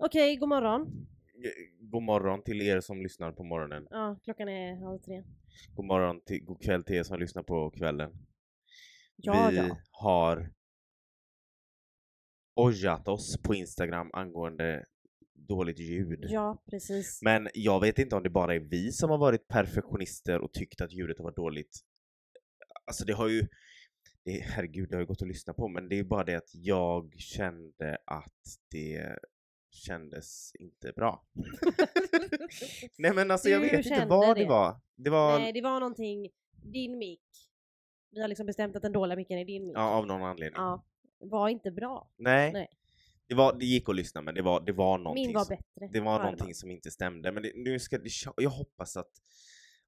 Okej, god morgon. God morgon till er som lyssnar på morgonen. Ja, klockan är halv tre. God morgon till, god kväll till er som lyssnar på kvällen. Ja, vi ja. har ojat oss på Instagram angående dåligt ljud. Ja, precis. Men jag vet inte om det bara är vi som har varit perfektionister och tyckt att ljudet har varit dåligt. Alltså det har ju, det, herregud det har ju gått att lyssna på men det är bara det att jag kände att det kändes inte bra. Nej men alltså jag Du vet inte vad det det. var. Det var Nej, det var någonting, din mick. Vi har liksom bestämt att den dåliga micken är din mick. ja, av någon anledning. Ja, var inte bra. Nej. Nej. Det, var, det gick att lyssna men det var, det var någonting Min var som- bättre. Det var Ja, någonting som inte stämde, men det, nu ska jag hoppas att,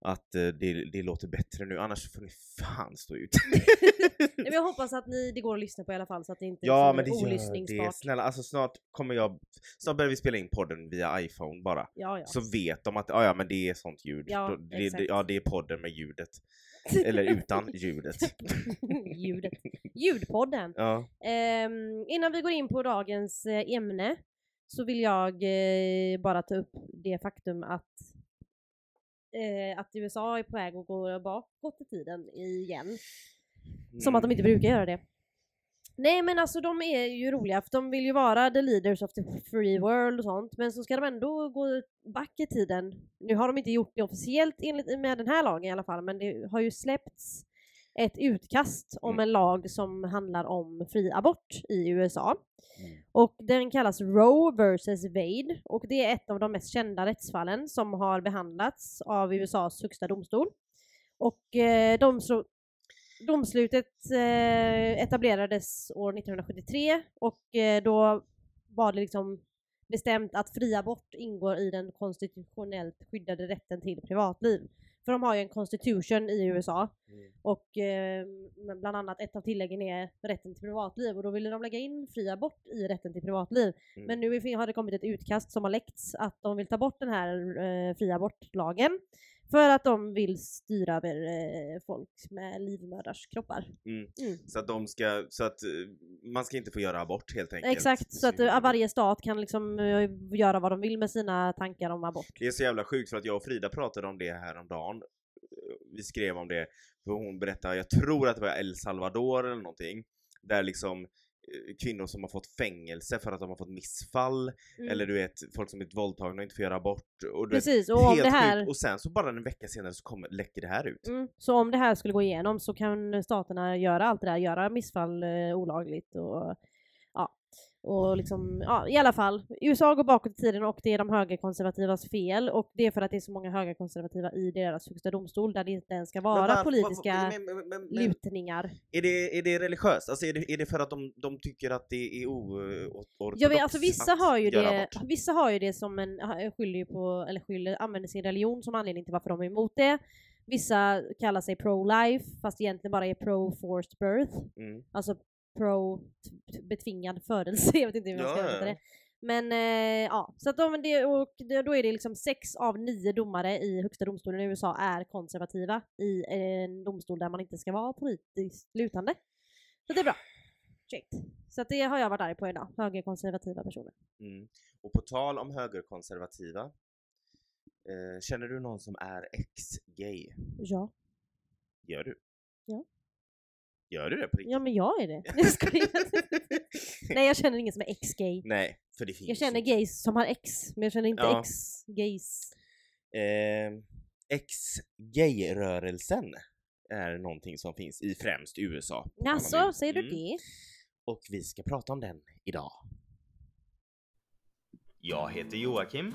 att eh, det, det låter bättre nu, annars får ni fan stå ut. Nej, men jag hoppas att ni, det går att lyssna på i alla fall så att det inte ja är men det liksom gör det, snälla alltså snart kommer jag, snart börjar vi spela in podden via iPhone bara. Ja, ja. Så vet de att ah, ja men det är sånt ljud, Ja, det, exakt. det, ja det är podden med ljudet. Eller utan ljudet. Ljudet. Ljudpodden. Ja. Ehm, innan vi går in på dagens eh, ämne så vill jag eh, bara ta upp det faktum att eh, att USA är på väg att gå bakåt i tiden igen. Som att de inte brukar göra det. Nej men alltså de är ju roliga för de vill ju vara the leaders of the free world och sånt men så ska de ändå gå back i tiden. Nu har de inte gjort det officiellt enligt, med den här lagen i alla fall men det har ju släppts ett utkast om Mm. en lag som handlar om fri abort i USA. Mm. Och den kallas Roe vs Wade och det är ett av de mest kända rättsfallen som har behandlats av USAs högsta domstol. Och eh, domslutet eh, etablerades år 1973 och eh, då var det liksom bestämt att fri abort ingår i den konstitutionellt skyddade rätten till privatliv. För de har ju en constitution i USA Mm. och eh, bland annat ett av tilläggen är rätten till privatliv och då ville de lägga in fri abort i rätten till privatliv. Mm. Men nu har det kommit ett utkast som har läckts att de vill ta bort den här eh, fri abortlagen för att de vill styra över eh, folk med livmödrars kroppar. Mm. Mm. Så att de ska, så att eh, man ska inte få göra abort helt enkelt. Exakt, så att eh, varje stat kan liksom eh, göra vad de vill med sina tankar om abort. Det är så jävla sjukt för att jag och Frida pratade om det här om dagen. Vi skrev om det, för hon berättade, jag tror att det var El Salvador eller någonting, där liksom eh, kvinnor som har fått fängelse för att de har fått missfall, Mm. eller du vet folk som blivit våldtagna och inte får göra abort. Och Precis, vet, och om helt det här... Och sen så bara en vecka senare så kommer, läcker det här ut. Mm. Så om det här skulle gå igenom så kan staterna göra allt det där, göra missfall eh, olagligt och. Och liksom, ja i alla fall. USA går bakåt i tiden och det är de högerkonservativas fel och det är för att det är så många högerkonservativa i deras högsta domstol där det inte ens ska vara varför- politiska men- men- men- men- lutningar. Är det, är det religiöst? Alltså är det, är det för att de, de tycker att det är oortodoxt? Jag vet, alltså vissa att har ju göra det, abort? vissa har ju det som en, skyller på, eller skyller, använder sin religion som anledning till varför de är emot det. Vissa kallar sig pro-life fast egentligen bara är pro-forced birth. Mm. Alltså pro betvingad födelse, jag vet inte hur man ska Ja, det. Men eh, ja, så att de, det, och då är det liksom sex av nio domare i högsta domstolen i USA är konservativa i en domstol där man inte ska vara politiskt lutande. Så det är bra. Checkt. Så att det har jag varit arg på idag, högerkonservativa personer. Mm. Och på tal om högerkonservativa, eh, känner du någon som är ex-gay? Ja. Gör du? Ja. Gör du det på riktigt? Ja men jag är det. Jag skojar. Nej jag känner ingen som är ex-gay. Nej, för det finns Jag känner inte. gays som har ex, men jag känner inte Ja. ex-gays. Eh, Ex-gay-rörelsen är någonting som finns i främst USA. vill. säger du Mm. det? Och vi ska prata om den idag. Jag heter Joakim.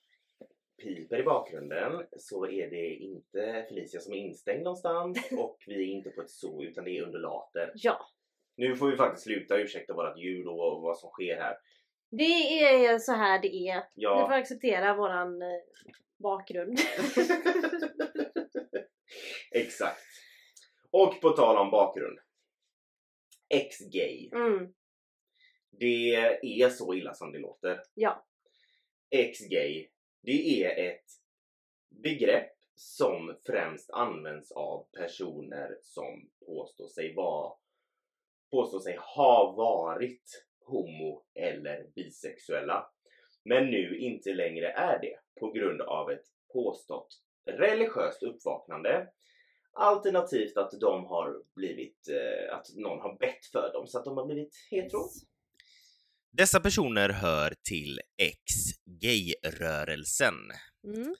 piper i bakgrunden så är det inte Felicia som är instängd någonstans och vi är inte på ett zoo utan det är undulater. Ja, Nu får vi faktiskt sluta ursäkta vårat ljud och vad som sker här. det är så här det är. Ni får Ja, acceptera våran eh, bakgrund. Exakt. Och på tal om bakgrund. Ex-gay. Mm. Det är så illa som det låter. Ja. Ex-gay, det är ett begrepp som främst används av personer som påstår sig vara påstår sig ha varit homo eller bisexuella. Men nu inte längre är det på grund av ett påstått religiöst uppvaknande. Alternativt att de har blivit, eh, att någon har bett för dem så att de har blivit hetero. Dessa personer hör till ex-gay-rörelsen Mm.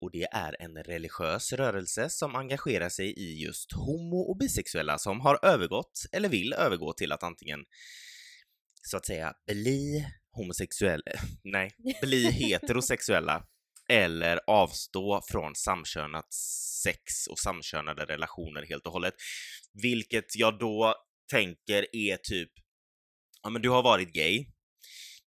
och det är en religiös rörelse som engagerar sig i just homo och bisexuella som har övergått eller vill övergå till att antingen så att säga bli homosexuella, nej, bli heterosexuella eller avstå från samkönat sex och samkönade relationer helt och hållet. Vilket jag då tänker är typ, ja men du har varit gay,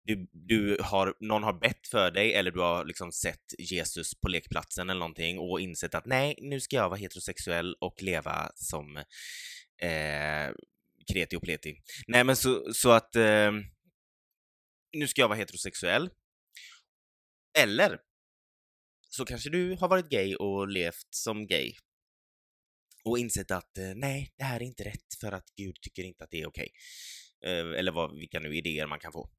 du, du har, någon har bett för dig eller du har liksom sett Jesus på lekplatsen eller någonting och insett att nej, nu ska jag vara heterosexuell och leva som eh, kreti och pleti. Nej men så, så att eh, nu ska jag vara heterosexuell. Eller så kanske du har varit gay och levt som gay och insett att eh, nej, det här är inte rätt för att Gud tycker inte att det är okej. Okay eller vad, vilka nu idéer man kan få.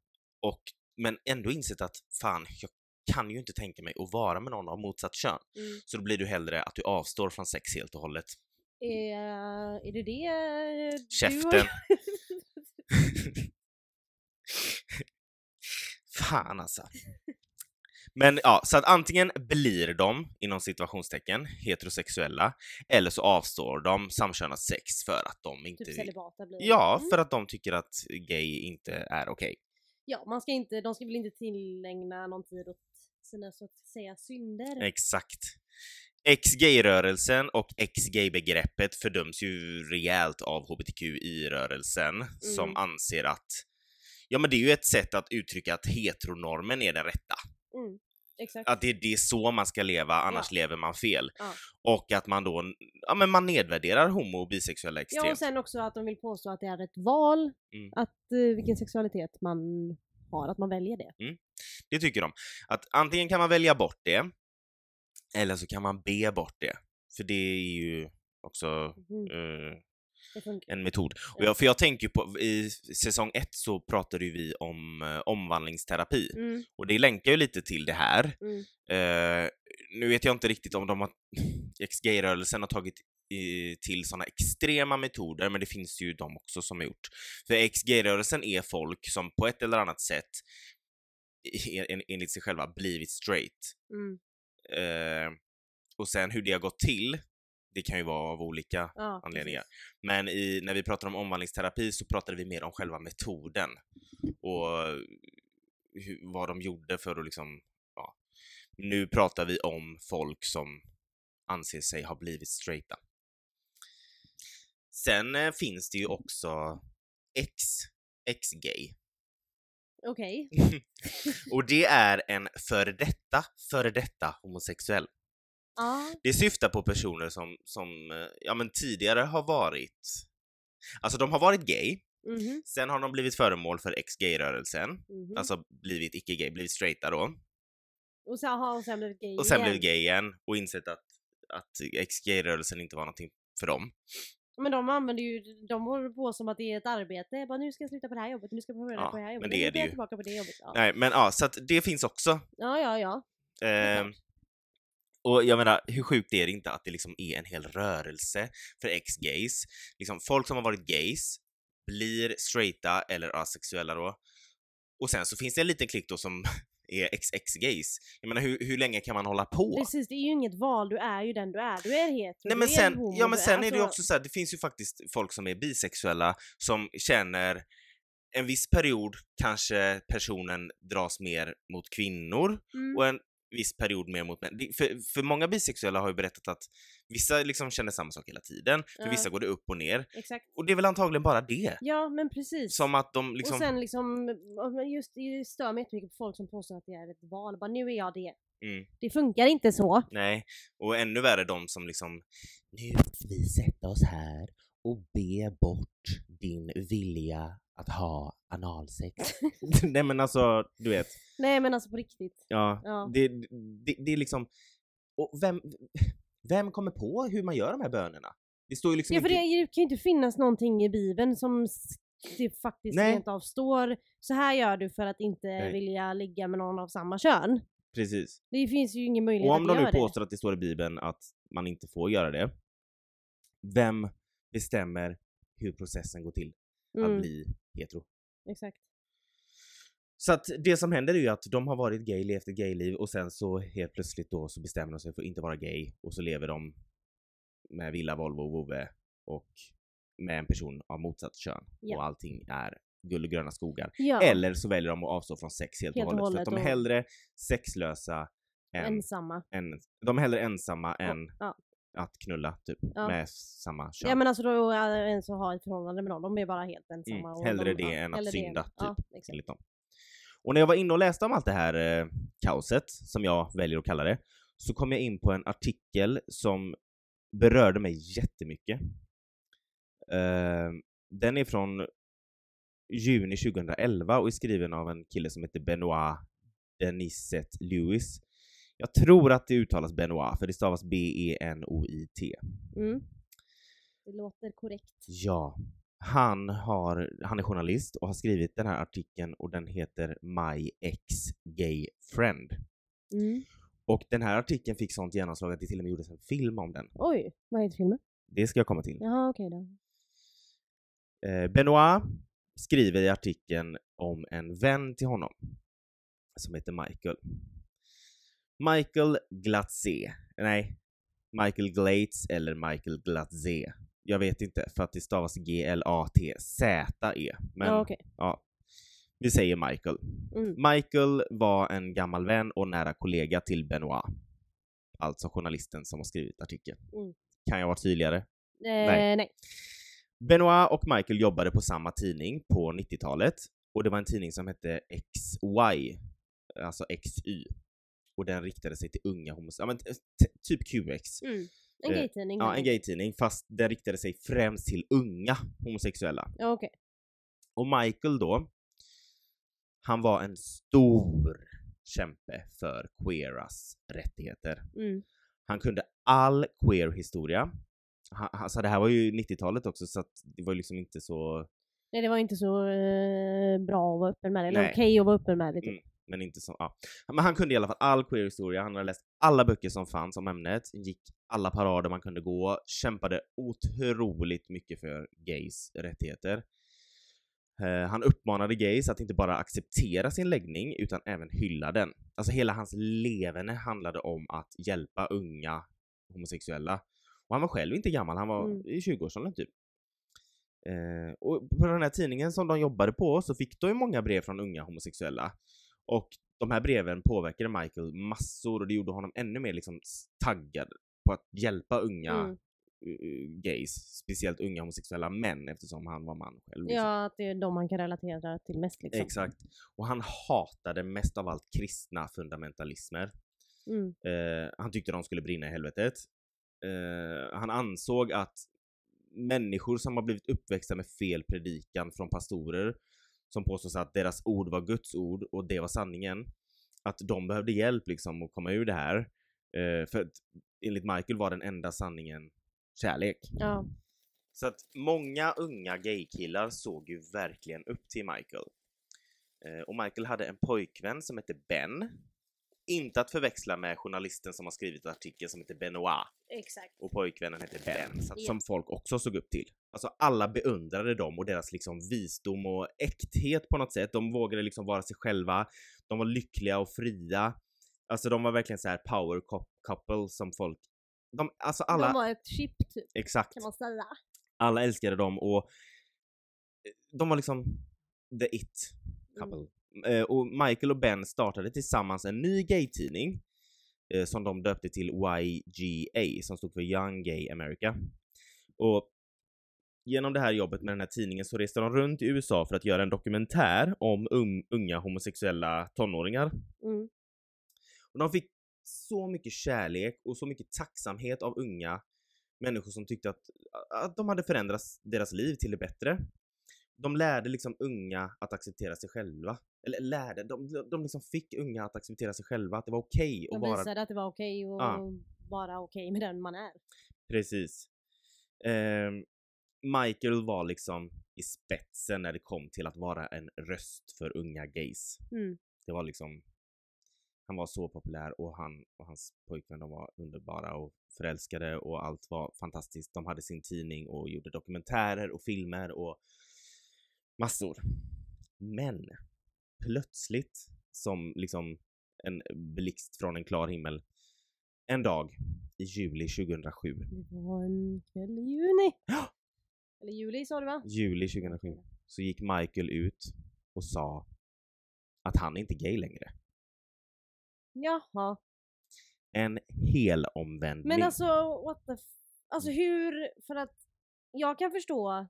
Och, men ändå insett att fan, jag kan ju inte tänka mig att vara med någon av motsatt kön. Mm. Så då blir du hellre att du avstår från sex helt och hållet. Är, är det det eh, Käften. har... Fan alltså. Men ja, så att antingen blir de, inom situationstecken, heterosexuella, eller så avstår de samkönat sex för att de inte... typ celibata blir. Ja, Mm. för att de tycker att gay inte är okej. Ja, man ska inte, de ska väl inte tillägna någon tid åt sina så att säga synder. Exakt. Ex-gay-rörelsen och ex-gay-begreppet fördöms ju rejält av hbtqi-rörelsen som Mm. anser att Ja men det är ju ett sätt att uttrycka att heteronormen är den rätta. Mm. Exakt. Att det, det är så man ska leva, annars lever man fel. Ja. Och att man då, ja men man nedvärderar homo och bisexuella Ja, extremt. och sen också att de vill påstå att det är ett val, Mm. att eh, vilken sexualitet man har, att man väljer det. Det tycker de. Att antingen kan man välja bort det, eller så kan man be bort det. För det är ju också Mm. eh. En metod. Och Ja. jag, för jag tänker på, i säsong ett så pratade ju vi om eh, omvandlingsterapi. Mm. Och det länkar ju lite till det här. Mm. Eh, nu vet jag inte riktigt om de har, ex-gay-rörelsen har tagit i, till sådana extrema metoder, men det finns ju de också som har gjort. För ex-gay-rörelsen är folk som på ett eller annat sätt en- en- enligt sig själva blivit straight. Mm. Eh, och sen hur det har gått till, det kan ju vara av olika Ja, anledningar. precis. Men i, när vi pratar om omvandlingsterapi så pratade vi mer om själva metoden och hur, vad de gjorde för att liksom, ja. Nu pratar vi om folk som anser sig ha blivit straighta. Sen eh, finns det ju också ex, ex-gay. Okej. Och det är en före detta, före detta homosexuell. Ja. Det syftar på personer som, som eh, ja, men tidigare har varit, alltså de har varit gay, Mhm. sen har de blivit föremål för ex-gay-rörelsen, Mhm. alltså blivit icke-gay, blivit straighta då, och, sen, aha, och sen blivit gay och sen igen. blivit gay igen och insett att, att ex-gay-rörelsen inte var någonting för dem. Men de använder ju, de håller på som att det är ett arbete. Bara, nu ska jag sluta på det här jobbet, nu ska jag börja Ja, på det här jobbet. men det nu är det jag ju. tillbaka på det jobbet. Ja, Nej, men ja, så att det finns också. ja, ja. ja. Eh. Och jag menar, hur sjukt är det inte att det liksom är en hel rörelse för ex-gays? Liksom folk som har varit gays blir straighta eller asexuella då. Och sen så finns det en liten klick då som är ex-ex-gays. Jag menar, hur, hur länge kan man hålla på? Precis, det är ju inget val, du är ju den du är. Du är hetero, Nej men du är sen, homo, ja men sen är det ju alltså- också så här, det finns ju faktiskt folk som är bisexuella som känner en viss period kanske personen dras mer mot kvinnor Mm. och en viss period mer mot män. För, för många bisexuella har ju berättat att vissa liksom känner samma sak hela tiden, för Ja. vissa går det upp och ner. Exakt. Och det är väl antagligen bara det. Ja, men precis. Som att de liksom... Och sen liksom, just det stör mig jättemycket på folk som påstår att det är ett val. Bara, nu är jag det. Mm. Det funkar inte så. Nej, och ännu värre de som liksom Nu ska vi sätta oss här och be bort din vilja att ha analsex. Nej men alltså, du vet. Nej men alltså på riktigt. Ja, Ja. Det, det, det är liksom... Och vem, vem kommer på hur man gör de här bönerna? Det står ju liksom Ja för inte... det kan ju inte finnas någonting i bibeln som det faktiskt Nej. rent av står så här gör du för att inte Nej. vilja ligga med någon av samma kön. Precis. Det finns ju ingen möjlighet Och om att de nu göra det. påstår att det står i Bibeln att man inte får göra det, vem bestämmer hur processen går till att Mm, bli hetero? exakt. Så att det som händer är ju att de har varit gay, levt ett gayliv och sen så helt plötsligt då så bestämmer de sig för att inte vara gay och så lever de med villa, Volvo och vovve och med en person av motsatt kön Ja. och allting är guld och gröna skogar. Ja, Eller så väljer de att avstå från sex helt, Helt och hållet, för att de är hellre sexlösa än, ensamma. än de är hellre ensamma än ja. Att knulla typ Ja. med samma kön. Ja men alltså då är det ens att ha ett förhållande med någon, de är bara helt ensamma. Mm, hellre de, det än att synda, än- Ja, enligt dem. Och när jag var inne och läste om allt det här eh, kaoset, som jag väljer att kalla det, så kom jag in på en artikel som berörde mig jättemycket. Eh, den är från juni 2011 och är skriven av en kille som heter Benoit Denisset Lewis. Jag tror att det uttalas Benoit, för det stavas B-E-N-O-I-T. Mm. Det låter korrekt. Ja, han, har, han är journalist och har skrivit den här artikeln och den heter My Ex Gay Friend. Mm. Och den här artikeln fick sånt genomslag att det till och med gjordes en film om den. Oj, vad heter filmen? Det ska jag komma till. Jaha okej då. Eh, Benoit skriver i artikeln om en vän till honom som heter Michael. Michael Glatzé. Nej, Michael Glates eller Michael Glatzé. Jag vet inte, för att det stavas G-L-A-T-Z-E. Men Ja okej. ja, vi säger Michael. Mm. Michael var en gammal vän och nära kollega till Benoit. Alltså journalisten som har skrivit artikeln. Mm. Kan jag vara tydligare? Eh, Nej. nej. Benoit och Michael jobbade på samma tidning på 90-talet och det var en tidning som hette XY, alltså XY. Och den riktade sig till unga homosexuella, ja, men typ QX. Mm. En Eh, gaytidning. Ja, helt en gaytidning, fast den riktade sig främst till unga homosexuella. Ja okej. Och Michael då, han var en stor kämpe för queeras rättigheter. Mm. Han kunde all queer-historia. Han, alltså det här var ju 90-talet också så det var ju liksom inte så, Nej det var inte så eh, bra att vara öppen med det, eller okej att vara öppen med det. Typ. Mm. Men inte så, ja. Men han kunde i alla fall all queer-historia, han hade läst alla böcker som fanns om ämnet, gick alla parader man kunde gå, kämpade otroligt mycket för gays rättigheter. Eh, han uppmanade gays att inte bara acceptera sin läggning utan även hylla den. Alltså hela hans leverne handlade om att hjälpa unga homosexuella. Och han var själv inte gammal, han var Mm. i 20-årsåldern typ. Eh, och på den här tidningen som de jobbade på så fick de ju många brev från unga homosexuella. Och de här breven påverkade Michael massor och det gjorde honom ännu mer liksom taggad på att hjälpa unga Mm. uh, gays, speciellt unga homosexuella män eftersom han var man själv. liksom. Ja, att det är de man kan relatera till mest liksom. Exakt. Och han hatade mest av allt kristna fundamentalismer. Mm. Eh, han tyckte de skulle brinna i helvetet. Eh, han ansåg att människor som har blivit uppväxta med fel predikan från pastorer som påstås att deras ord var Guds ord och det var sanningen, att de behövde hjälp liksom att komma ur det här. Eh, för att enligt Michael var den enda sanningen kärlek. Ja. Så att många unga gaykillar såg ju verkligen upp till Michael. Eh, och Michael hade en pojkvän som hette Ben. Inte att förväxla med journalisten som har skrivit artikeln som heter Benoit. Exakt. Och pojkvännen hette Ben, så att, Ja. som folk också såg upp till. Alltså alla beundrade dem och deras liksom visdom och äkthet på något sätt. De vågade liksom vara sig själva. De var lyckliga och fria. Alltså de var verkligen så här power cou- couple som folk... De, alltså alla... De var ett chip typ, Exakt. kan man säga. Alla älskade dem och eh, de var liksom the it Mm. couple. Eh, och Michael och Ben startade tillsammans en ny gaytidning eh, som de döpte till YGA som stod för Young Gay America. Och genom det här jobbet med den här tidningen så reste de runt i USA för att göra en dokumentär om un- unga homosexuella tonåringar. Mm. Och de fick så mycket kärlek och så mycket tacksamhet av unga människor som tyckte att, att de hade förändrat deras liv till det bättre. De lärde liksom unga att acceptera sig själva. Eller lärde, de, de liksom fick unga att acceptera sig själva, att det var okej De att vara... visade att det var okej att Ja. vara okej med den man är. Precis. Ehm, Michael var liksom i spetsen när det kom till att vara en röst för unga gays. Mm. Det var liksom, han var så populär och han och hans pojkvän de var underbara och förälskade och allt var fantastiskt. De hade sin tidning och gjorde dokumentärer och filmer och massor. Men plötsligt, som liksom en blixt från en klar himmel, en dag i juli 2007, Det var en kväll i juni. Eller juli sa du va? juli 2007, så gick Michael ut och sa att han inte är gay längre. Jaha. En hel omvändning. Men alltså what the f- Alltså hur, för att jag kan förstå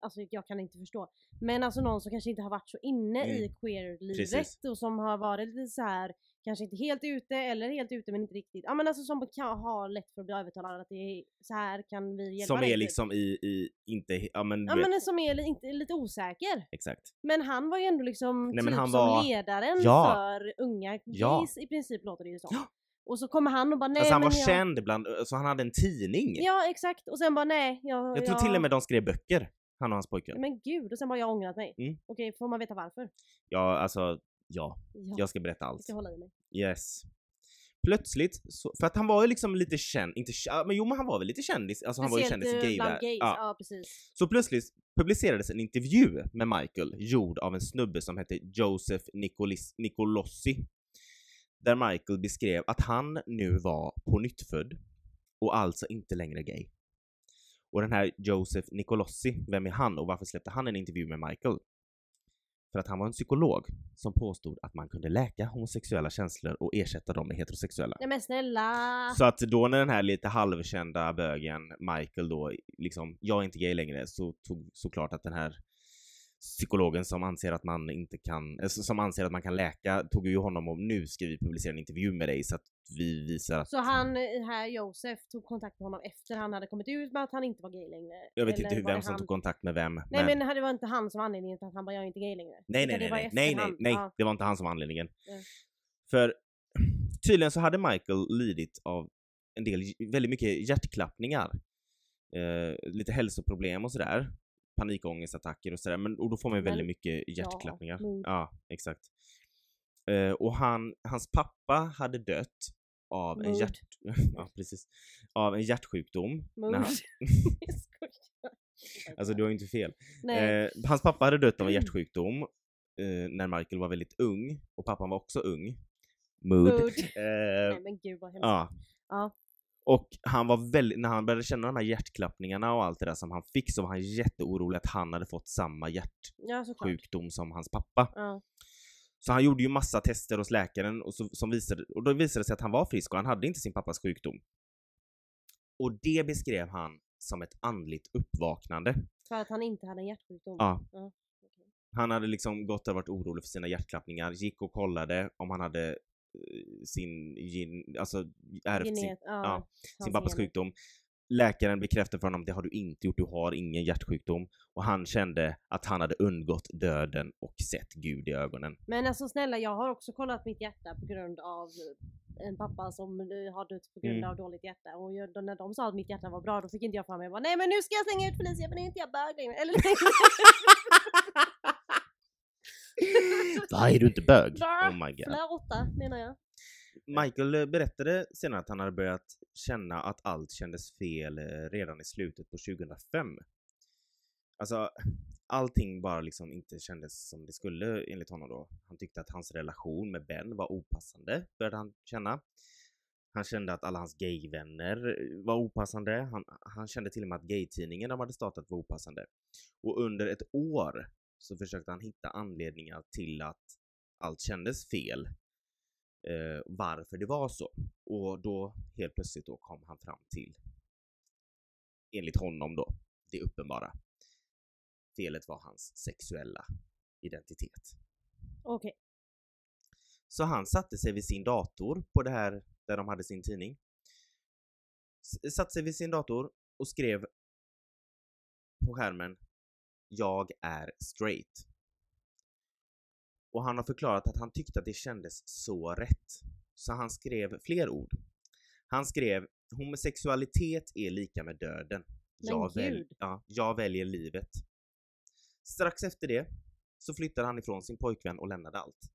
Alltså jag kan inte förstå. Men alltså någon som kanske inte har varit så inne Mm. i queer-livet Precis. och som har varit lite så här kanske inte helt ute eller helt ute men inte riktigt. Ja men alltså som kan ha lätt för att bli övertalad att det är så här kan vi hjälpa som dig. är typ. liksom i, i inte, ja men, Ja vet, men som är inte, lite osäker. exakt. Men han var ju ändå liksom Nej, typ han som var- ledaren Ja. för unga Ja. i princip låter det ju som. Ja. Och så kommer han och bara nej alltså han men var jag... känd bland, så han hade en tidning. Ja exakt och sen bara nej jag... jag tror till och med de skrev böcker, han och hans pojkvän. Men gud och sen bara jag ångrat mig. Mm. Okej får man veta varför? Ja, alltså, ja. Ja, Jag ska berätta jag allt. ska hålla i mig. Yes. Plötsligt, så, för att han var ju liksom lite känd, inte men jo men han var väl lite kändis, alltså han var ju kändis i eh, gay gays. ja. Ja. precis. Så plötsligt publicerades en intervju med Michael gjord av en snubbe som hette Joseph Nicolis, Nicolossi. Där Michael beskrev att han nu var på nyttfödd och alltså inte längre gay. Och den här Joseph Nicolossi, vem är han och varför släppte han en intervju med Michael? För att han var en psykolog som påstod att man kunde läka homosexuella känslor och ersätta dem med heterosexuella. Nej men snälla. Så att då när den här lite halvkända bögen Michael då liksom, jag är inte gay längre, så tog såklart att den här psykologen som anser att man inte kan, eh, som anser att man kan läka, tog ju honom och nu ska vi publicera en intervju med dig så att vi visar att Så han eh, här Josef tog kontakt med honom efter han hade kommit ut med att han inte var gay längre? jag vet inte hur, vem som han... tog kontakt med vem. Nej men det var inte han som var anledningen till att han bara jag är inte gay längre. nej, nej, nej, nej, nej, efterhand. nej, Ja. det var inte han som var anledningen. Nej. För tydligen så hade Michael lidit av en del, väldigt mycket hjärtklappningar. Eh, lite hälsoproblem och sådär. Panikångestattacker och sådär, men och då får man ju väldigt mycket hjärtklappningar. mood. Ja, exakt. Eh, och han, hans pappa hade dött av en, hjärt, ja, precis, av en hjärtsjukdom. när Mood. han, Jag skojar. alltså du har ju inte fel. Eh, hans pappa hade dött av en hjärtsjukdom eh, när Michael var väldigt ung och pappan var också ung. Mood. Mood. Eh, Nej men gud vad hemskt. ja. Ja. Och han var väldigt, när han började känna de här hjärtklappningarna och allt det där som han fick så var han jätteorolig att han hade fått samma Ja hjärtsjukdom som hans pappa. Ja. Så han gjorde ju massa tester hos läkaren och, så, som visade, och då visade det sig att han var frisk och han hade inte sin pappas sjukdom. Och det beskrev han som ett andligt uppvaknande. För att han inte hade en hjärtsjukdom. Ja. Ja. Han hade liksom gått och varit orolig för sina hjärtklappningar, gick och kollade om han hade sin, gen, alltså ärvt sin, ja, ja, sin pappas gener. sjukdom. Läkaren bekräftade för honom det har du inte gjort, du har ingen hjärtsjukdom. Och han kände att han hade undgått döden och sett Gud i ögonen. Men alltså snälla jag har också kollat mitt hjärta på grund av en pappa som eh, har dött på grund Mm. av dåligt hjärta och jag, när de sa att mitt hjärta var bra då fick inte jag för mig bara nej men nu ska jag slänga ut Felicia för nu är inte jag bög längre. Eller Vad är du inte bög? Va? Oh my god. Flöta menar jag. Michael eh, berättade senare att han hade börjat känna att allt kändes fel eh, redan i slutet på 2005. Alltså, allting bara liksom inte kändes som det skulle enligt honom då. Han tyckte att hans relation med Ben var opassande, började han känna. Han kände att alla hans gayvänner eh, var opassande. Han, han kände till och med att gaytidningen de hade startat var opassande. Och under ett år så försökte han hitta anledningar till att allt kändes fel eh, varför det var så. Och då helt plötsligt då kom han fram till, enligt honom då, det uppenbara. Felet var hans sexuella identitet. Okej. Så han satte sig vid sin dator på det här där de hade sin tidning. S- satte sig vid sin dator och skrev på skärmen Jag är straight. Och han har förklarat att han tyckte att det kändes så rätt. Så han skrev fler ord. Han skrev homosexualitet är lika med döden. Jag, väl, ja, jag väljer livet. Strax efter det så flyttade han ifrån sin pojkvän och lämnade allt.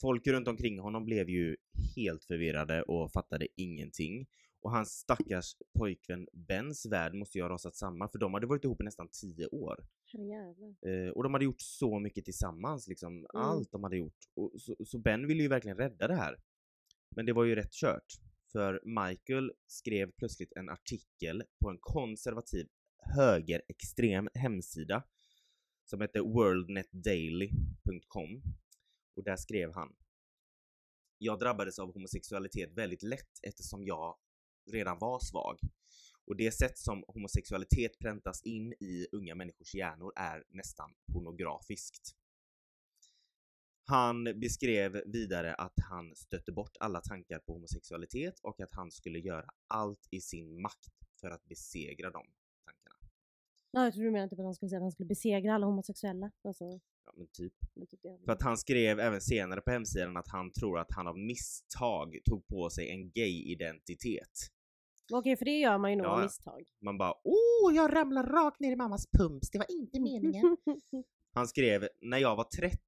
Folk runt omkring honom blev ju helt förvirrade och fattade ingenting. Och hans stackars pojkvän Bens värld måste ju ha rasat samman för de hade varit ihop i nästan tio år. Eh, och de hade gjort så mycket tillsammans, liksom allt de hade gjort. Och så, så Ben ville ju verkligen rädda det här. Men det var ju rätt kört. För Michael skrev plötsligt en artikel på en konservativ högerextrem hemsida som hette worldnetdaily.com och där skrev han Jag drabbades av homosexualitet väldigt lätt eftersom jag redan var svag. Och det sätt som homosexualitet präntas in i unga människors hjärnor är nästan pornografiskt. Han beskrev vidare att han stötte bort alla tankar på homosexualitet och att han skulle göra allt i sin makt för att besegra de tankarna. Ja, jag tror du menar typ att han skulle säga att han skulle besegra alla homosexuella. Alltså, Ja, men typ. men typ det. För att han skrev även senare på hemsidan att han tror att han av misstag tog på sig en gay-identitet. Okej, för det gör man ju nog Ja, av misstag. Man bara åh, jag ramlar rakt ner i mammas pumps, det var inte meningen. Han skrev, när jag var 13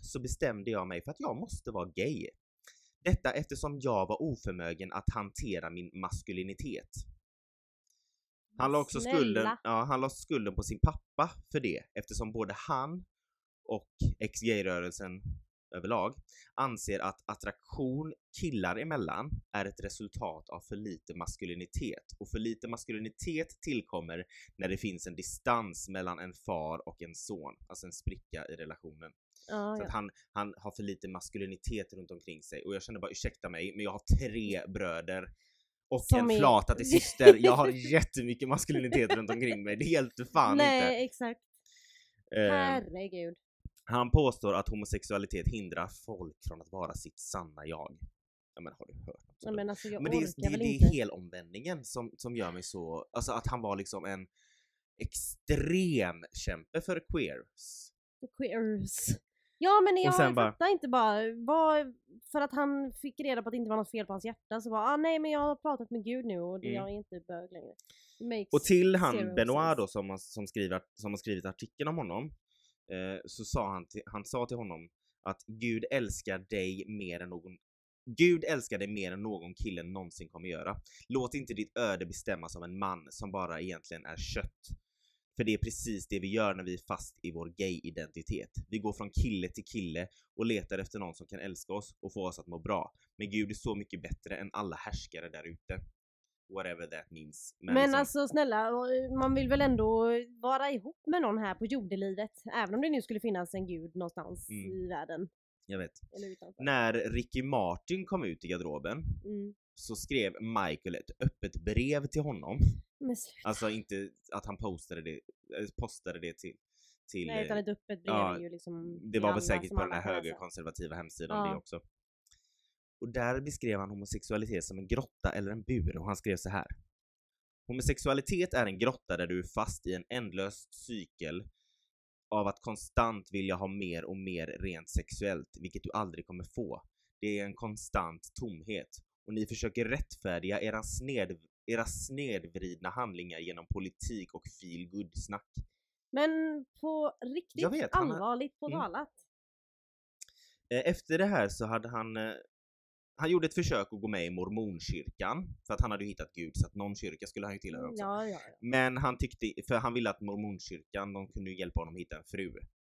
så bestämde jag mig för att jag måste vara gay. Detta eftersom jag var oförmögen att hantera min maskulinitet. Han la också Snälla. skulden, ja, han la skulden på sin pappa för det eftersom både han och ex-gay-rörelsen överlag anser att attraktion killar emellan är ett resultat av för lite maskulinitet och för lite maskulinitet tillkommer när det finns en distans mellan en far och en son, alltså en spricka i relationen. Ja, Så ja. att han, han har för lite maskulinitet runt omkring sig och jag känner bara ursäkta mig, men jag har tre bröder och Som en flata till syster. Jag har jättemycket maskulinitet runt omkring mig. Det hjälpte fan Nej, inte. exakt. Ehm, Herregud. Han påstår att homosexualitet hindrar folk från att vara sitt sanna jag. Ja men har du hört sådant? men alltså Men det är, det, det är helomvändningen som, som gör mig så, alltså att han var liksom en extrem kämpe för queers. Queers. Ja men jag sen bara- fattar inte bara, vad, för att han fick reda på att det inte var något fel på hans hjärta så bara ah, nej men jag har pratat med gud nu och Mm. jag är inte bög längre. Och till han Benoit sense. då som, har- som, skriver, som har skrivit artikeln om honom, eh, så sa han, till, han sa till honom att Gud älskar dig mer än någon Gud älskar dig mer än någon kille någonsin kommer göra. Låt inte ditt öde bestämmas av en man som bara egentligen är kött. För det är precis det vi gör när vi är fast i vår gay-identitet. Vi går från kille till kille och letar efter någon som kan älska oss och få oss att må bra. Men Gud är så mycket bättre än alla härskare där ute. Whatever that means. Men, liksom- alltså snälla, man vill väl ändå vara ihop med någon här på jordelivet. Även om det nu skulle finnas en gud någonstans Mm. i världen. Jag vet. När Ricky Martin kom ut i garderoben Mm. så skrev Michael ett öppet brev till honom. Men. Alltså inte att han postade det, eh, postade det till, till Nej utan eh, ett öppet brev ja, ju liksom det var väl säkert på den här högerkonservativa hemsidan Ja. det också. Och där beskrev han homosexualitet som en grotta eller en bur och han skrev så här. Homosexualitet är en grotta där du är fast i en ändlös cykel av att konstant vilja ha mer och mer rent sexuellt, vilket du aldrig kommer få. Det är en konstant tomhet och ni försöker rättfärdiga era, sned, era snedvridna handlingar genom politik och feel good snack Men på riktigt vet, allvarligt på Mm. talat. Eh, Efter det här så hade han eh, han gjorde ett försök att gå med i mormonkyrkan för att han hade ju hittat Gud så att någon kyrka skulle han ju tillhöra också. Ja, ja, ja. Men han tyckte, för han ville att mormonkyrkan, de kunde hjälpa honom att hitta en fru.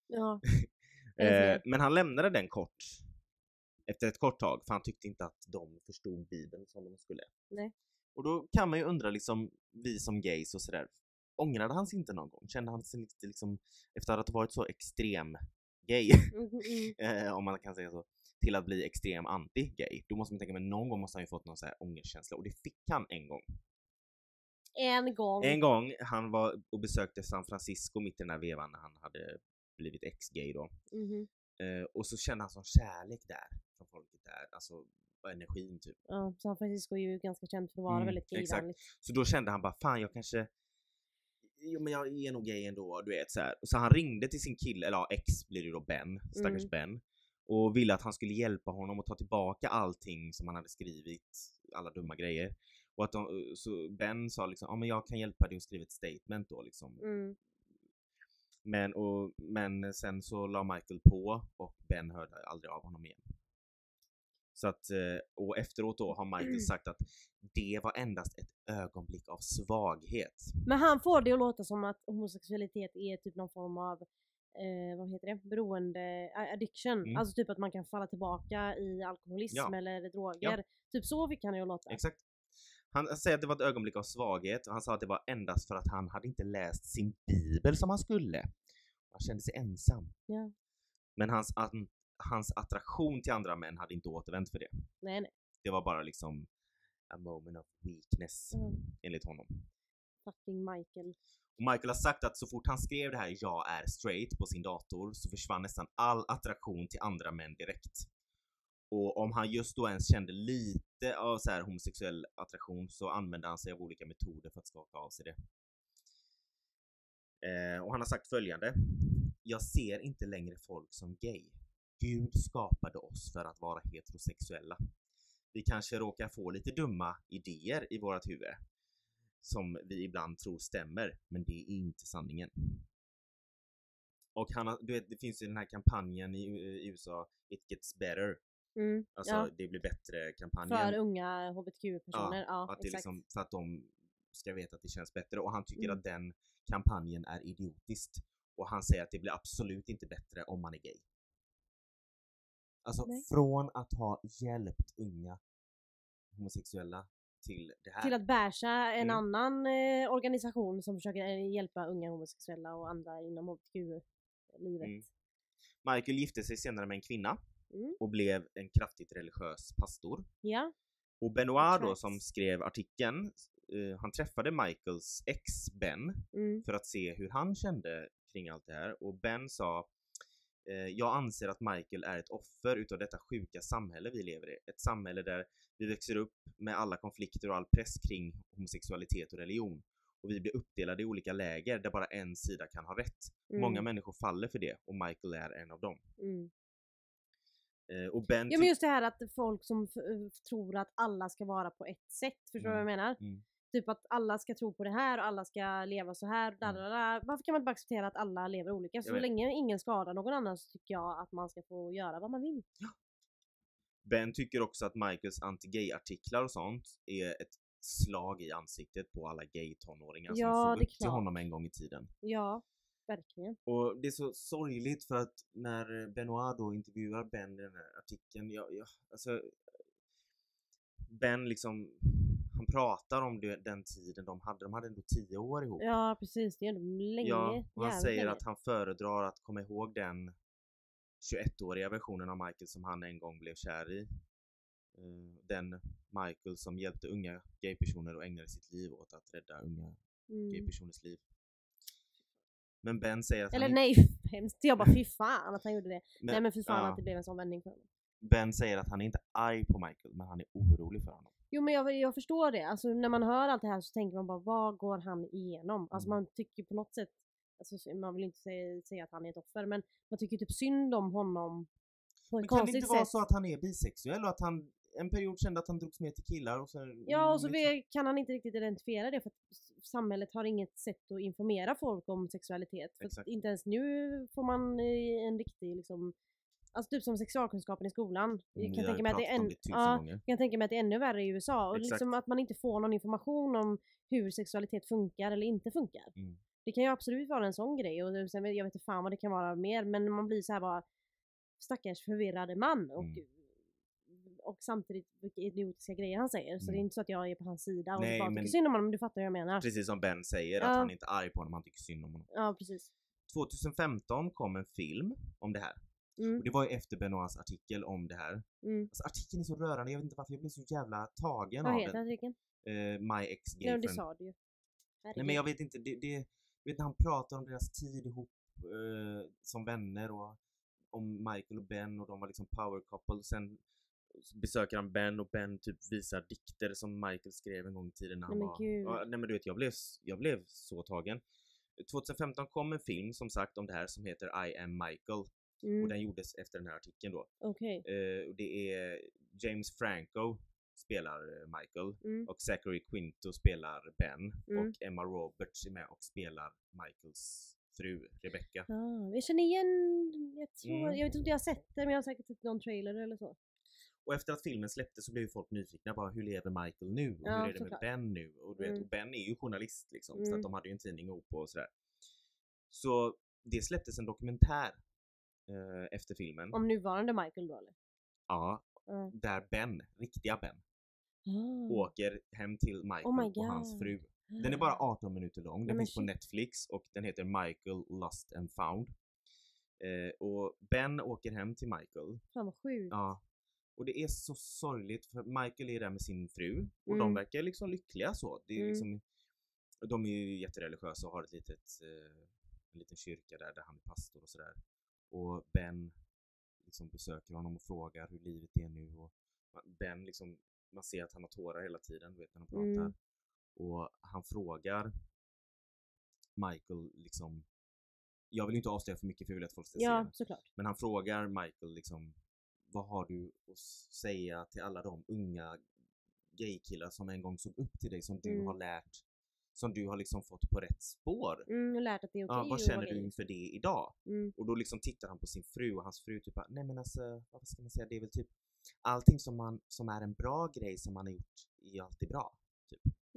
ja. Eh, men han lämnade den kort. Efter ett kort tag, för han tyckte inte att de förstod bibeln som de skulle. Nej. Och då kan man ju undra liksom, vi som gays och sådär, ångrade han sig inte någon gång? Kände han sig lite liksom, efter att ha varit så extrem gay, mm, mm. eh, om man kan säga så, till att bli extrem anti-gay, då måste man tänka, men någon gång måste han ju fått någon så här ångerkänsla och det fick han en gång. En gång. En gång, han var och besökte San Francisco mitt i den här vevan när han hade blivit ex-gay då. Mhm. Eh, och så kände han sån kärlek där. från folket där, alltså energin typ. Ja, San Francisco är ju ganska känt för att vara Mm, väldigt gayvänligt. Så då kände han bara, fan jag kanske Jo men jag är nog gay ändå, du vet så här. Så han ringde till sin kille, eller ja, ex blir det då Ben, stackars Mm. Ben. Och ville att han skulle hjälpa honom att ta tillbaka allting som han hade skrivit, alla dumma grejer. Och att de, så Ben sa liksom, ja men jag kan hjälpa dig att skriva ett statement då liksom. Mm. Men, och, men sen så la Michael på och Ben hörde aldrig av honom igen. Så att, eh, och efteråt då har Michael sagt att det var endast ett ögonblick av svaghet. Men han får det att låta som att homosexualitet är typ någon form av eh, vad heter det? Beroende, addiction. Mm. Alltså typ att man kan falla tillbaka i alkoholism Ja. eller droger. Typ så fick han det att låta. Exakt. Han säger att det var ett ögonblick av svaghet och han sa att det var endast för att han hade inte läst sin bibel som han skulle. Han kände sig ensam. Ja. Men hans, an, hans attraktion till andra män hade inte återvänt för det. Nej nej. Det var bara liksom a moment of weakness Mm. enligt honom. Fucking Michael. Och Michael har sagt att så fort han skrev det här “jag är straight” på sin dator så försvann nästan all attraktion till andra män direkt. Och om han just då ens kände lite av så här homosexuell attraktion så använde han sig av olika metoder för att skaka av sig det. Eh, och han har sagt följande. Jag ser inte längre folk som gay. Gud skapade oss för att vara heterosexuella. Vi kanske råkar få lite dumma idéer i vårat huvud som vi ibland tror stämmer, men det är inte sanningen. Och han har, du vet, det finns ju den här kampanjen i, i USA, It gets better, Mm. alltså ja. det blir bättre kampanjen. För unga hbtq-personer. Ja, att det är exakt. liksom, för att de ska veta att det känns bättre och han tycker Mm. att den kampanjen är idiotiskt. Och han säger att det blir absolut inte bättre om man är gay. Alltså Nej. från att ha hjälpt unga homosexuella till det här. Till att bärsa en Mm. annan eh, organisation som försöker eh, hjälpa unga homosexuella och andra inom hbtq-livet. Mm. Michael gifte sig senare med en kvinna Mm. och blev en kraftigt religiös pastor. Ja. Och Benoit då som skrev artikeln, eh, han träffade Michaels ex Ben Mm. för att se hur han kände kring allt det här och Ben sa Jag anser att Michael är ett offer utav detta sjuka samhälle vi lever i. Ett samhälle där vi växer upp med alla konflikter och all press kring homosexualitet och religion. Och vi blir uppdelade i olika läger där bara en sida kan ha rätt. Mm. Många människor faller för det och Michael är en av dem. Mm. Eh, och Ben Ja men just det här att folk som eh, tror att alla ska vara på ett sätt, förstår du vad jag menar? Typ att alla ska tro på det här och alla ska leva så här. Da, Mm. da, da. Varför kan man inte bara acceptera att alla lever olika? Så länge ingen skadar någon annan så tycker jag att man ska få göra vad man vill. Ben tycker också att Michaels anti-gay-artiklar och sånt är ett slag i ansiktet på alla gay-tonåringar Ja, som såg upp till honom en gång i tiden. Ja, verkligen. Och det är så sorgligt för att när Benoit då intervjuar Ben i den här artikeln, jag, jag, alltså Ben liksom, pratar om det, den tiden de hade, de hade ändå tio år ihop. Ja precis, det är ändå länge. Ja, och han säger länge. att han föredrar att komma ihåg den 21-åriga versionen av Michael som han en gång blev kär i. Eh, Den Michael som hjälpte unga gaypersoner och ägnade sitt liv åt att rädda unga Mm. gaypersoners liv. Men Ben säger att Eller han nej, hemskt. Jag bara fy fan att han gjorde det. men, nej men fy fan ja, att det blev en sån vändning för honom. Ben säger att han är inte arg på Michael, men han är orolig för honom. Jo men jag, jag förstår det. Alltså när man hör allt det här så tänker man bara vad går han igenom? Alltså Mm. man tycker på något sätt, alltså, man vill inte säga, säga att han är ett offer men man tycker typ synd om honom på ett Men kan det konstigt inte sätt. vara så att han är bisexuell och att han en period kände att han drogs med till killar och sen... Ja och så liksom- vet- kan han inte riktigt identifiera det för att samhället har inget sätt att informera folk om sexualitet. För att Exakt. inte ens nu får man eh, en riktig liksom, alltså typ som sexualkunskapen i skolan. Jag Mm, kan tänka mig att det är pratat om en, det tusen ja, gånger. jag kan tänka mig att det är ännu värre i USA och Exakt. liksom att man inte får någon information om hur sexualitet funkar eller inte funkar. Mm. Det kan ju absolut vara en sån grej och sen, jag vet inte fan vad det kan vara mer men man blir så här bara stackars förvirrade man och, Mm. och samtidigt vilka idiotiska grejer han säger. Så det är Mm. inte så att jag är på hans sida och Nej, bara tycker synd om honom, men du fattar hur jag menar. Precis som Ben säger, Ja. att han är inte är arg på honom, han tycker synd om honom. Ja precis. 2015 kom en film om det här. Mm, Och det var ju efter Benoits artikel om det här. mm. Alltså artikeln är så rörande, jag vet inte varför jag blev så jävla tagen Vad av heter den. artikeln? Eh, My ex Ja det sa du ju. Nej men jag vet inte, det, det, vet när han pratar om deras tid ihop eh, som vänner och om Michael och Ben och de var liksom power couple. Sen besöker han Ben och Ben typ visar dikter som Michael skrev en gång i tiden när han Nej, var... gud. Ja, nej men du vet, jag blev, jag blev så tagen. 2015 kom en film som sagt om det här som heter I am Michael och Mm. den gjordes efter den här artikeln då. Okej. Eh, och det är James Franco spelar eh, Michael Mm. och Zachary Quinto spelar Ben Mm. och Emma Roberts är med och spelar Michaels fru Rebecca. Ah, jag känner igen, jag tror, Mm. jag vet inte om jag har sett det men jag har säkert sett någon trailer eller så. Och efter att filmen släpptes så blev folk nyfikna bara hur lever Michael nu? Och Ja, hur är det med Ben nu? Och, du vet, Mm. och Ben är ju journalist liksom så Mm. att de hade ju en tidning ihop och sådär. Så det släpptes en dokumentär eh, efter filmen. Om nuvarande Michael då eller? Ja, Ja. där Ben, riktiga Ben, Ah. åker hem till Michael Oh och hans fru. Den är bara 18 minuter lång, den finns på. Netflix och den heter Michael Lost and Found. Eh, och Ben åker hem till Michael. Fan vad sjukt. Ja. Och det är så sorgligt för Michael är där med sin fru och Mm. de verkar liksom lyckliga så. Det är Mm. liksom, de är ju jättereligiösa och har ett litet, eh, en liten kyrka där, där han är pastor och sådär. Och Ben liksom besöker honom och frågar hur livet är nu och Ben liksom, man ser att han har tårar hela tiden, vet när han pratar. Mm. Och han frågar Michael liksom, jag vill inte avslöja för mycket för jag vill att folk ska se Ja, den. såklart. Men han frågar Michael liksom, vad har du att säga till alla de unga gaykillar som en gång såg upp till dig, som du Mm. har lärt, som du har liksom fått på rätt spår? Mm, och lärt att det är okej ja, vad känner du inför det idag? Mm. Och då liksom tittar han på sin fru och hans fru typ bara, nej men alltså, vad ska man säga, det är väl typ allting som, man, som är en bra grej som man har gjort är ju alltid bra.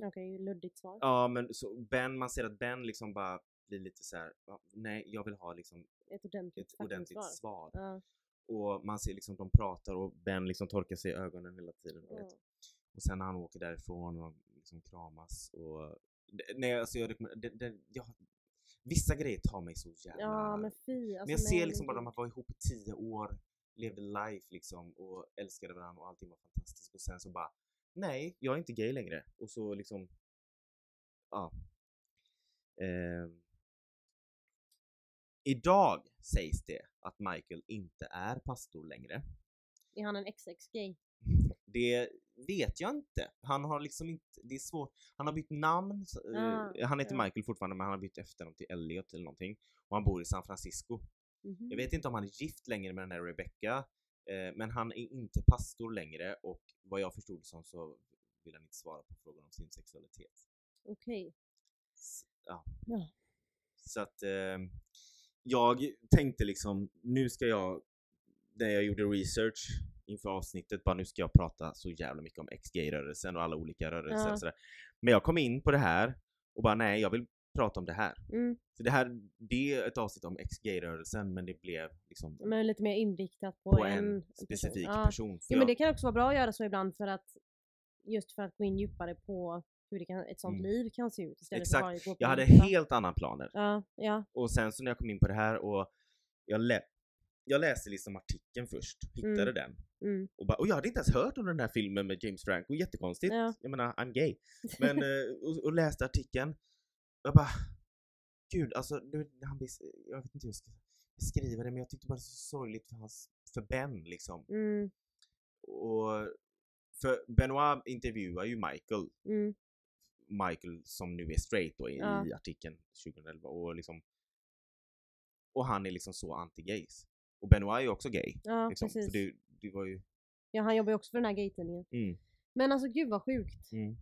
Okej, luddigt svar. Ja men så Ben, man ser att Ben liksom bara blir lite så här, "Ja, nej jag vill ha liksom Ett ordentligt ett ordentligt svar. Ja. Och man ser liksom de pratar och Ben liksom torkar sig i ögonen hela tiden. ja. Och sen när han åker därifrån och liksom kramas och... Nej alltså jag rekommenderar, det, jag, Vissa grejer tar mig så jävla... Ja men fy. Alltså, men jag ser nej, liksom bara de var ihop i tio år, levde life liksom och älskade varandra och allting var fantastiskt och sen så bara Nej, jag är inte gay längre. Och så liksom... Ja. Ehm. Idag sägs det att Michael inte är pastor längre. Är han en XX-gay? Det vet jag inte. Han har liksom inte, det är svårt. Han har bytt namn. Ah, han heter. Michael fortfarande men han har bytt efternamn till Elliot eller någonting. Och han bor i San Francisco. Mhm. Jag vet inte om han är gift längre med den här Rebecca. Eh, men han är inte pastor längre och vad jag förstod det som så vill han inte svara på frågor om sin sexualitet. Okej. S- Ja. Ja. Så att eh, jag tänkte liksom, nu ska jag, när jag gjorde research inför avsnittet, bara nu ska jag prata så jävla mycket om ex-gay-rörelsen och alla olika rörelser Ja. och sådär. Men jag kom in på det här och bara nej, jag vill prata om det här. Mm. Så det här, det är ett avsnitt om ex-gay-rörelsen men det blev liksom Men lite mer inriktat på, på en, en, specifik person. Ja. person. För Ja, men det kan också vara bra att göra så ibland för att just för att gå in djupare på hur det kan, ett sånt Mm. liv kan se ut istället Exakt. för att gå på jag hade ytan. helt andra planer. Ja, ja. Och sen så när jag kom in på det här och jag, lä- jag läste liksom artikeln först, hittade Mm. den Mm. och bara och jag hade inte ens hört om den här filmen med James Franco, jättekonstigt. Ja. Jag menar, I'm gay. Men, eh, och, och läste artikeln jag bara Gud, alltså nu, han jag vet inte hur jag ska beskriva det men jag tyckte bara det var så sorgligt för, hans, för Ben liksom. Mm. Och för Benoit intervjuar ju Michael Mm. Michael som nu är straight då i, Ja. i artikeln 2011 och liksom och han är liksom så anti-gays. Och Benoit är ju också gay. Ja, Liksom, precis. för det, det var ju... Ja, han jobbar ju också för den här gaytidningen. Mm, Men alltså gud vad sjukt. mm,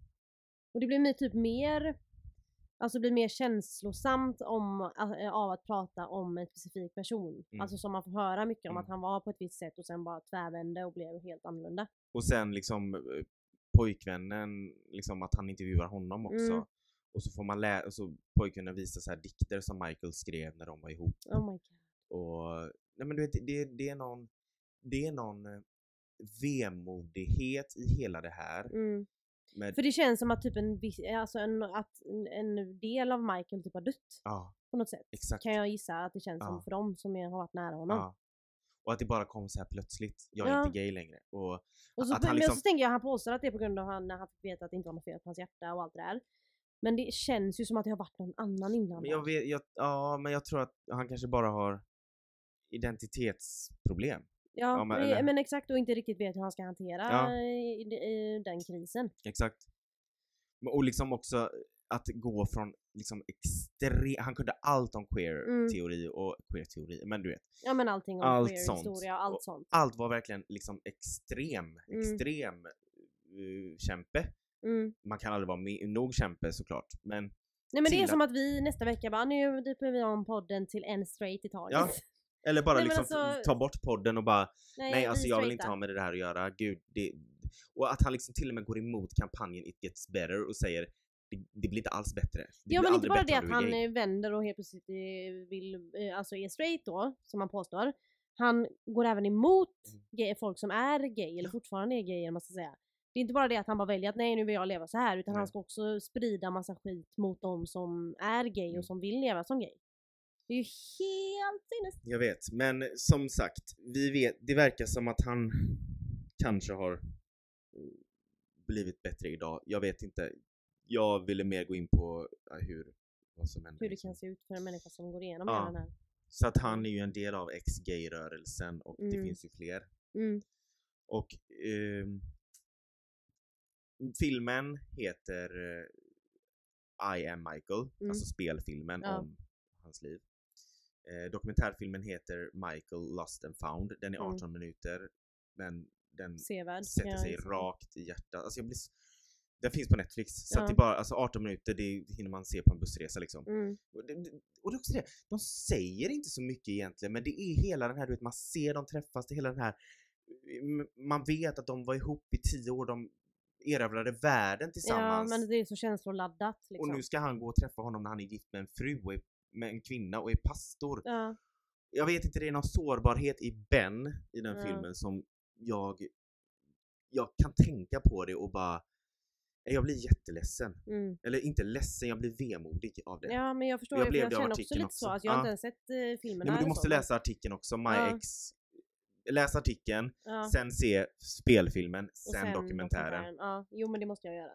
Och det blir typ mer Alltså blir mer känslosamt om, äh, av att prata om en specifik person. Mm. Alltså som man får höra mycket om Mm. att han var på ett visst sätt och sen bara tvärvände och blev helt annorlunda. Och sen liksom eh, pojkvännen, liksom att han intervjuar honom också. Mm. Och så får man läsa, och så pojkvännen visar så här dikter som Michael skrev när de var ihop. Oh my god. Och, nej men du vet, det, det är någon, det är någon eh, vemodighet i hela det här. Mm. Med, För det känns som att typ en, alltså en, att en- del av Michael typ har dött ja, på något sätt. exakt. Kan jag gissa att det känns som Ja. för dem som har varit nära honom. Ja. Och att det bara kom så här plötsligt. Jag är Ja. inte gay längre. Och Och så, Att han men liksom- så tänker jag, han påstår att det är på grund av han, när han fick veta att det inte var något fel på hans hjärta och allt det där. Men det känns ju som att det har varit någon annan inblandad. Men jag vet, jag, ja men jag tror att han kanske bara har identitetsproblem. Ja, Ja, men- men, eller- men exakt och inte riktigt vet hur han ska hantera Ja. i, i, den krisen. Exakt. Och liksom också att gå från liksom extrem... Han kunde allt om Mm. queer-teori och queer-teori, men du vet. Ja men allting om Allt queer sånt. historia och allt Och sånt. Allt var verkligen liksom extrem, Mm. extrem uh, kämpe. Mm. Man kan aldrig vara med, nog kämpe såklart, men Nej men det är som att vi nästa vecka bara nu döper vi om podden till en straight i taget. Ja, eller bara Nej, liksom alltså- ta bort podden och bara Nej, nej alltså jag vill inte ha med det här att göra, gud. Det, och att han liksom till och med går emot kampanjen It Gets Better och säger det, det blir inte alls bättre. Det Ja men inte bara det att han gay. eh, vänder och helt plötsligt eh, vill, eh, alltså är straight då, som han påstår. Han går även emot Mm. gay, folk som är gay, eller fortfarande är gay man ska säga. Det är inte bara det att han bara väljer att nej nu vill jag leva så här utan Nej. han ska också sprida massa skit mot de som är gay Mm. och som vill leva som gay. Det är ju helt sinnes... Jag vet, men som sagt, vi vet, det verkar som att han kanske har eh, blivit bättre idag. Jag vet inte. Jag ville mer gå in på eh, hur, vad som händer. Hur det liksom. kan se ut för en människa som går igenom Ja. den här. Så att han är ju en del av ex-gay-rörelsen och det Mm. finns ju fler. Mm. Och ehm, filmen heter eh, I am Michael, Mm. alltså spelfilmen Ja. om hans liv. Eh, dokumentärfilmen heter Michael Lost and Found. Den är Mm. 18 minuter men den Sevärd. sätter sig liksom- rakt i hjärtat. Alltså jag blir, den finns på Netflix, så Ja. att det bara, alltså 18 minuter det hinner man se på en bussresa liksom. Mm. Och det, och det är också det, de säger inte så mycket egentligen men det är hela den här, du vet man ser dem träffas, det är hela den här man vet att de var ihop i tio år, de erövrade världen Ja tillsammans men det är så känsloladdat liksom. och nu ska han gå och träffa honom när han är gift med en fru och är, med en kvinna och är pastor. Ja. Jag vet inte, det är någon sårbarhet i Ben i den Ja. filmen som jag jag kan tänka på det och bara jag blir jätteledsen. Mm. Eller inte ledsen, jag blir vemodig av det. Ja men jag förstår Jag för blev jag känner också lite också. så. Alltså, jag har Ja. inte ens sett eh, filmen Nej, men du och måste så, läsa artikeln också, My Ja. Ex. Läs artikeln, Ja. sen se spelfilmen, och sen, dokumentären. Ja, jo men det måste jag göra.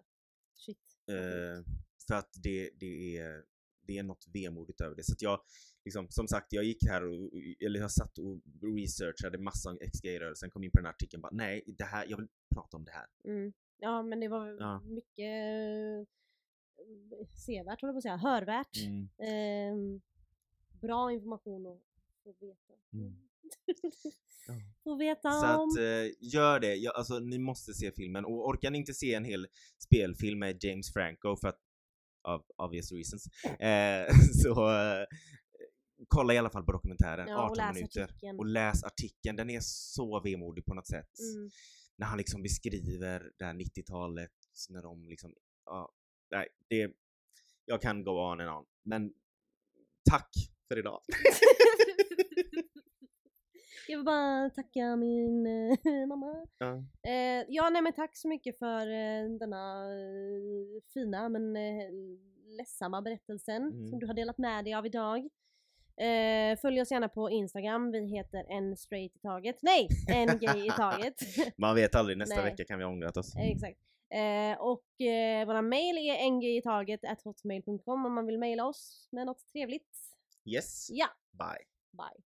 Shit. sjukt. för att det, det, är, det är något vemodigt över det. Så att jag, liksom, som sagt, jag gick här och, eller jag satt och researchade massa om XG-rörelsen, kom in på den här artikeln bara nej, det här, jag vill prata om det här. Mm. Ja men det var Ja. mycket eh, sevärt håller jag på att säga, hörvärt. Mm. Ehm, bra information att få veta. Mm. Ja. få veta Så om. att eh, gör det, jag, alltså ni måste se filmen och orkar ni inte se en hel spelfilm med James Franco för att av obvious reasons eh, så eh, kolla i alla fall på dokumentären, Ja, och 18 läs minuter artikeln. och läs artikeln, den är så vemodig på något sätt. Mm. När han liksom beskriver det här 90-talet när de liksom, ja, nej, det, jag kan go on and on, men tack för idag. Jag vill bara tacka min eh, mamma. Ja. Eh, ja, nej men tack så mycket för eh, denna eh, fina men eh, ledsamma berättelsen Mm. som du har delat med dig av idag. Eh, följ oss gärna på Instagram, vi heter en straight i taget. Nej, en gay i taget. Man vet aldrig, nästa Nej. vecka kan vi ha ångrat oss. Eh, Exakt. Eh, och eh, våra mail är ngitaget hotmail.com om man vill mejla oss med något trevligt. Yes, Ja, bye. bye.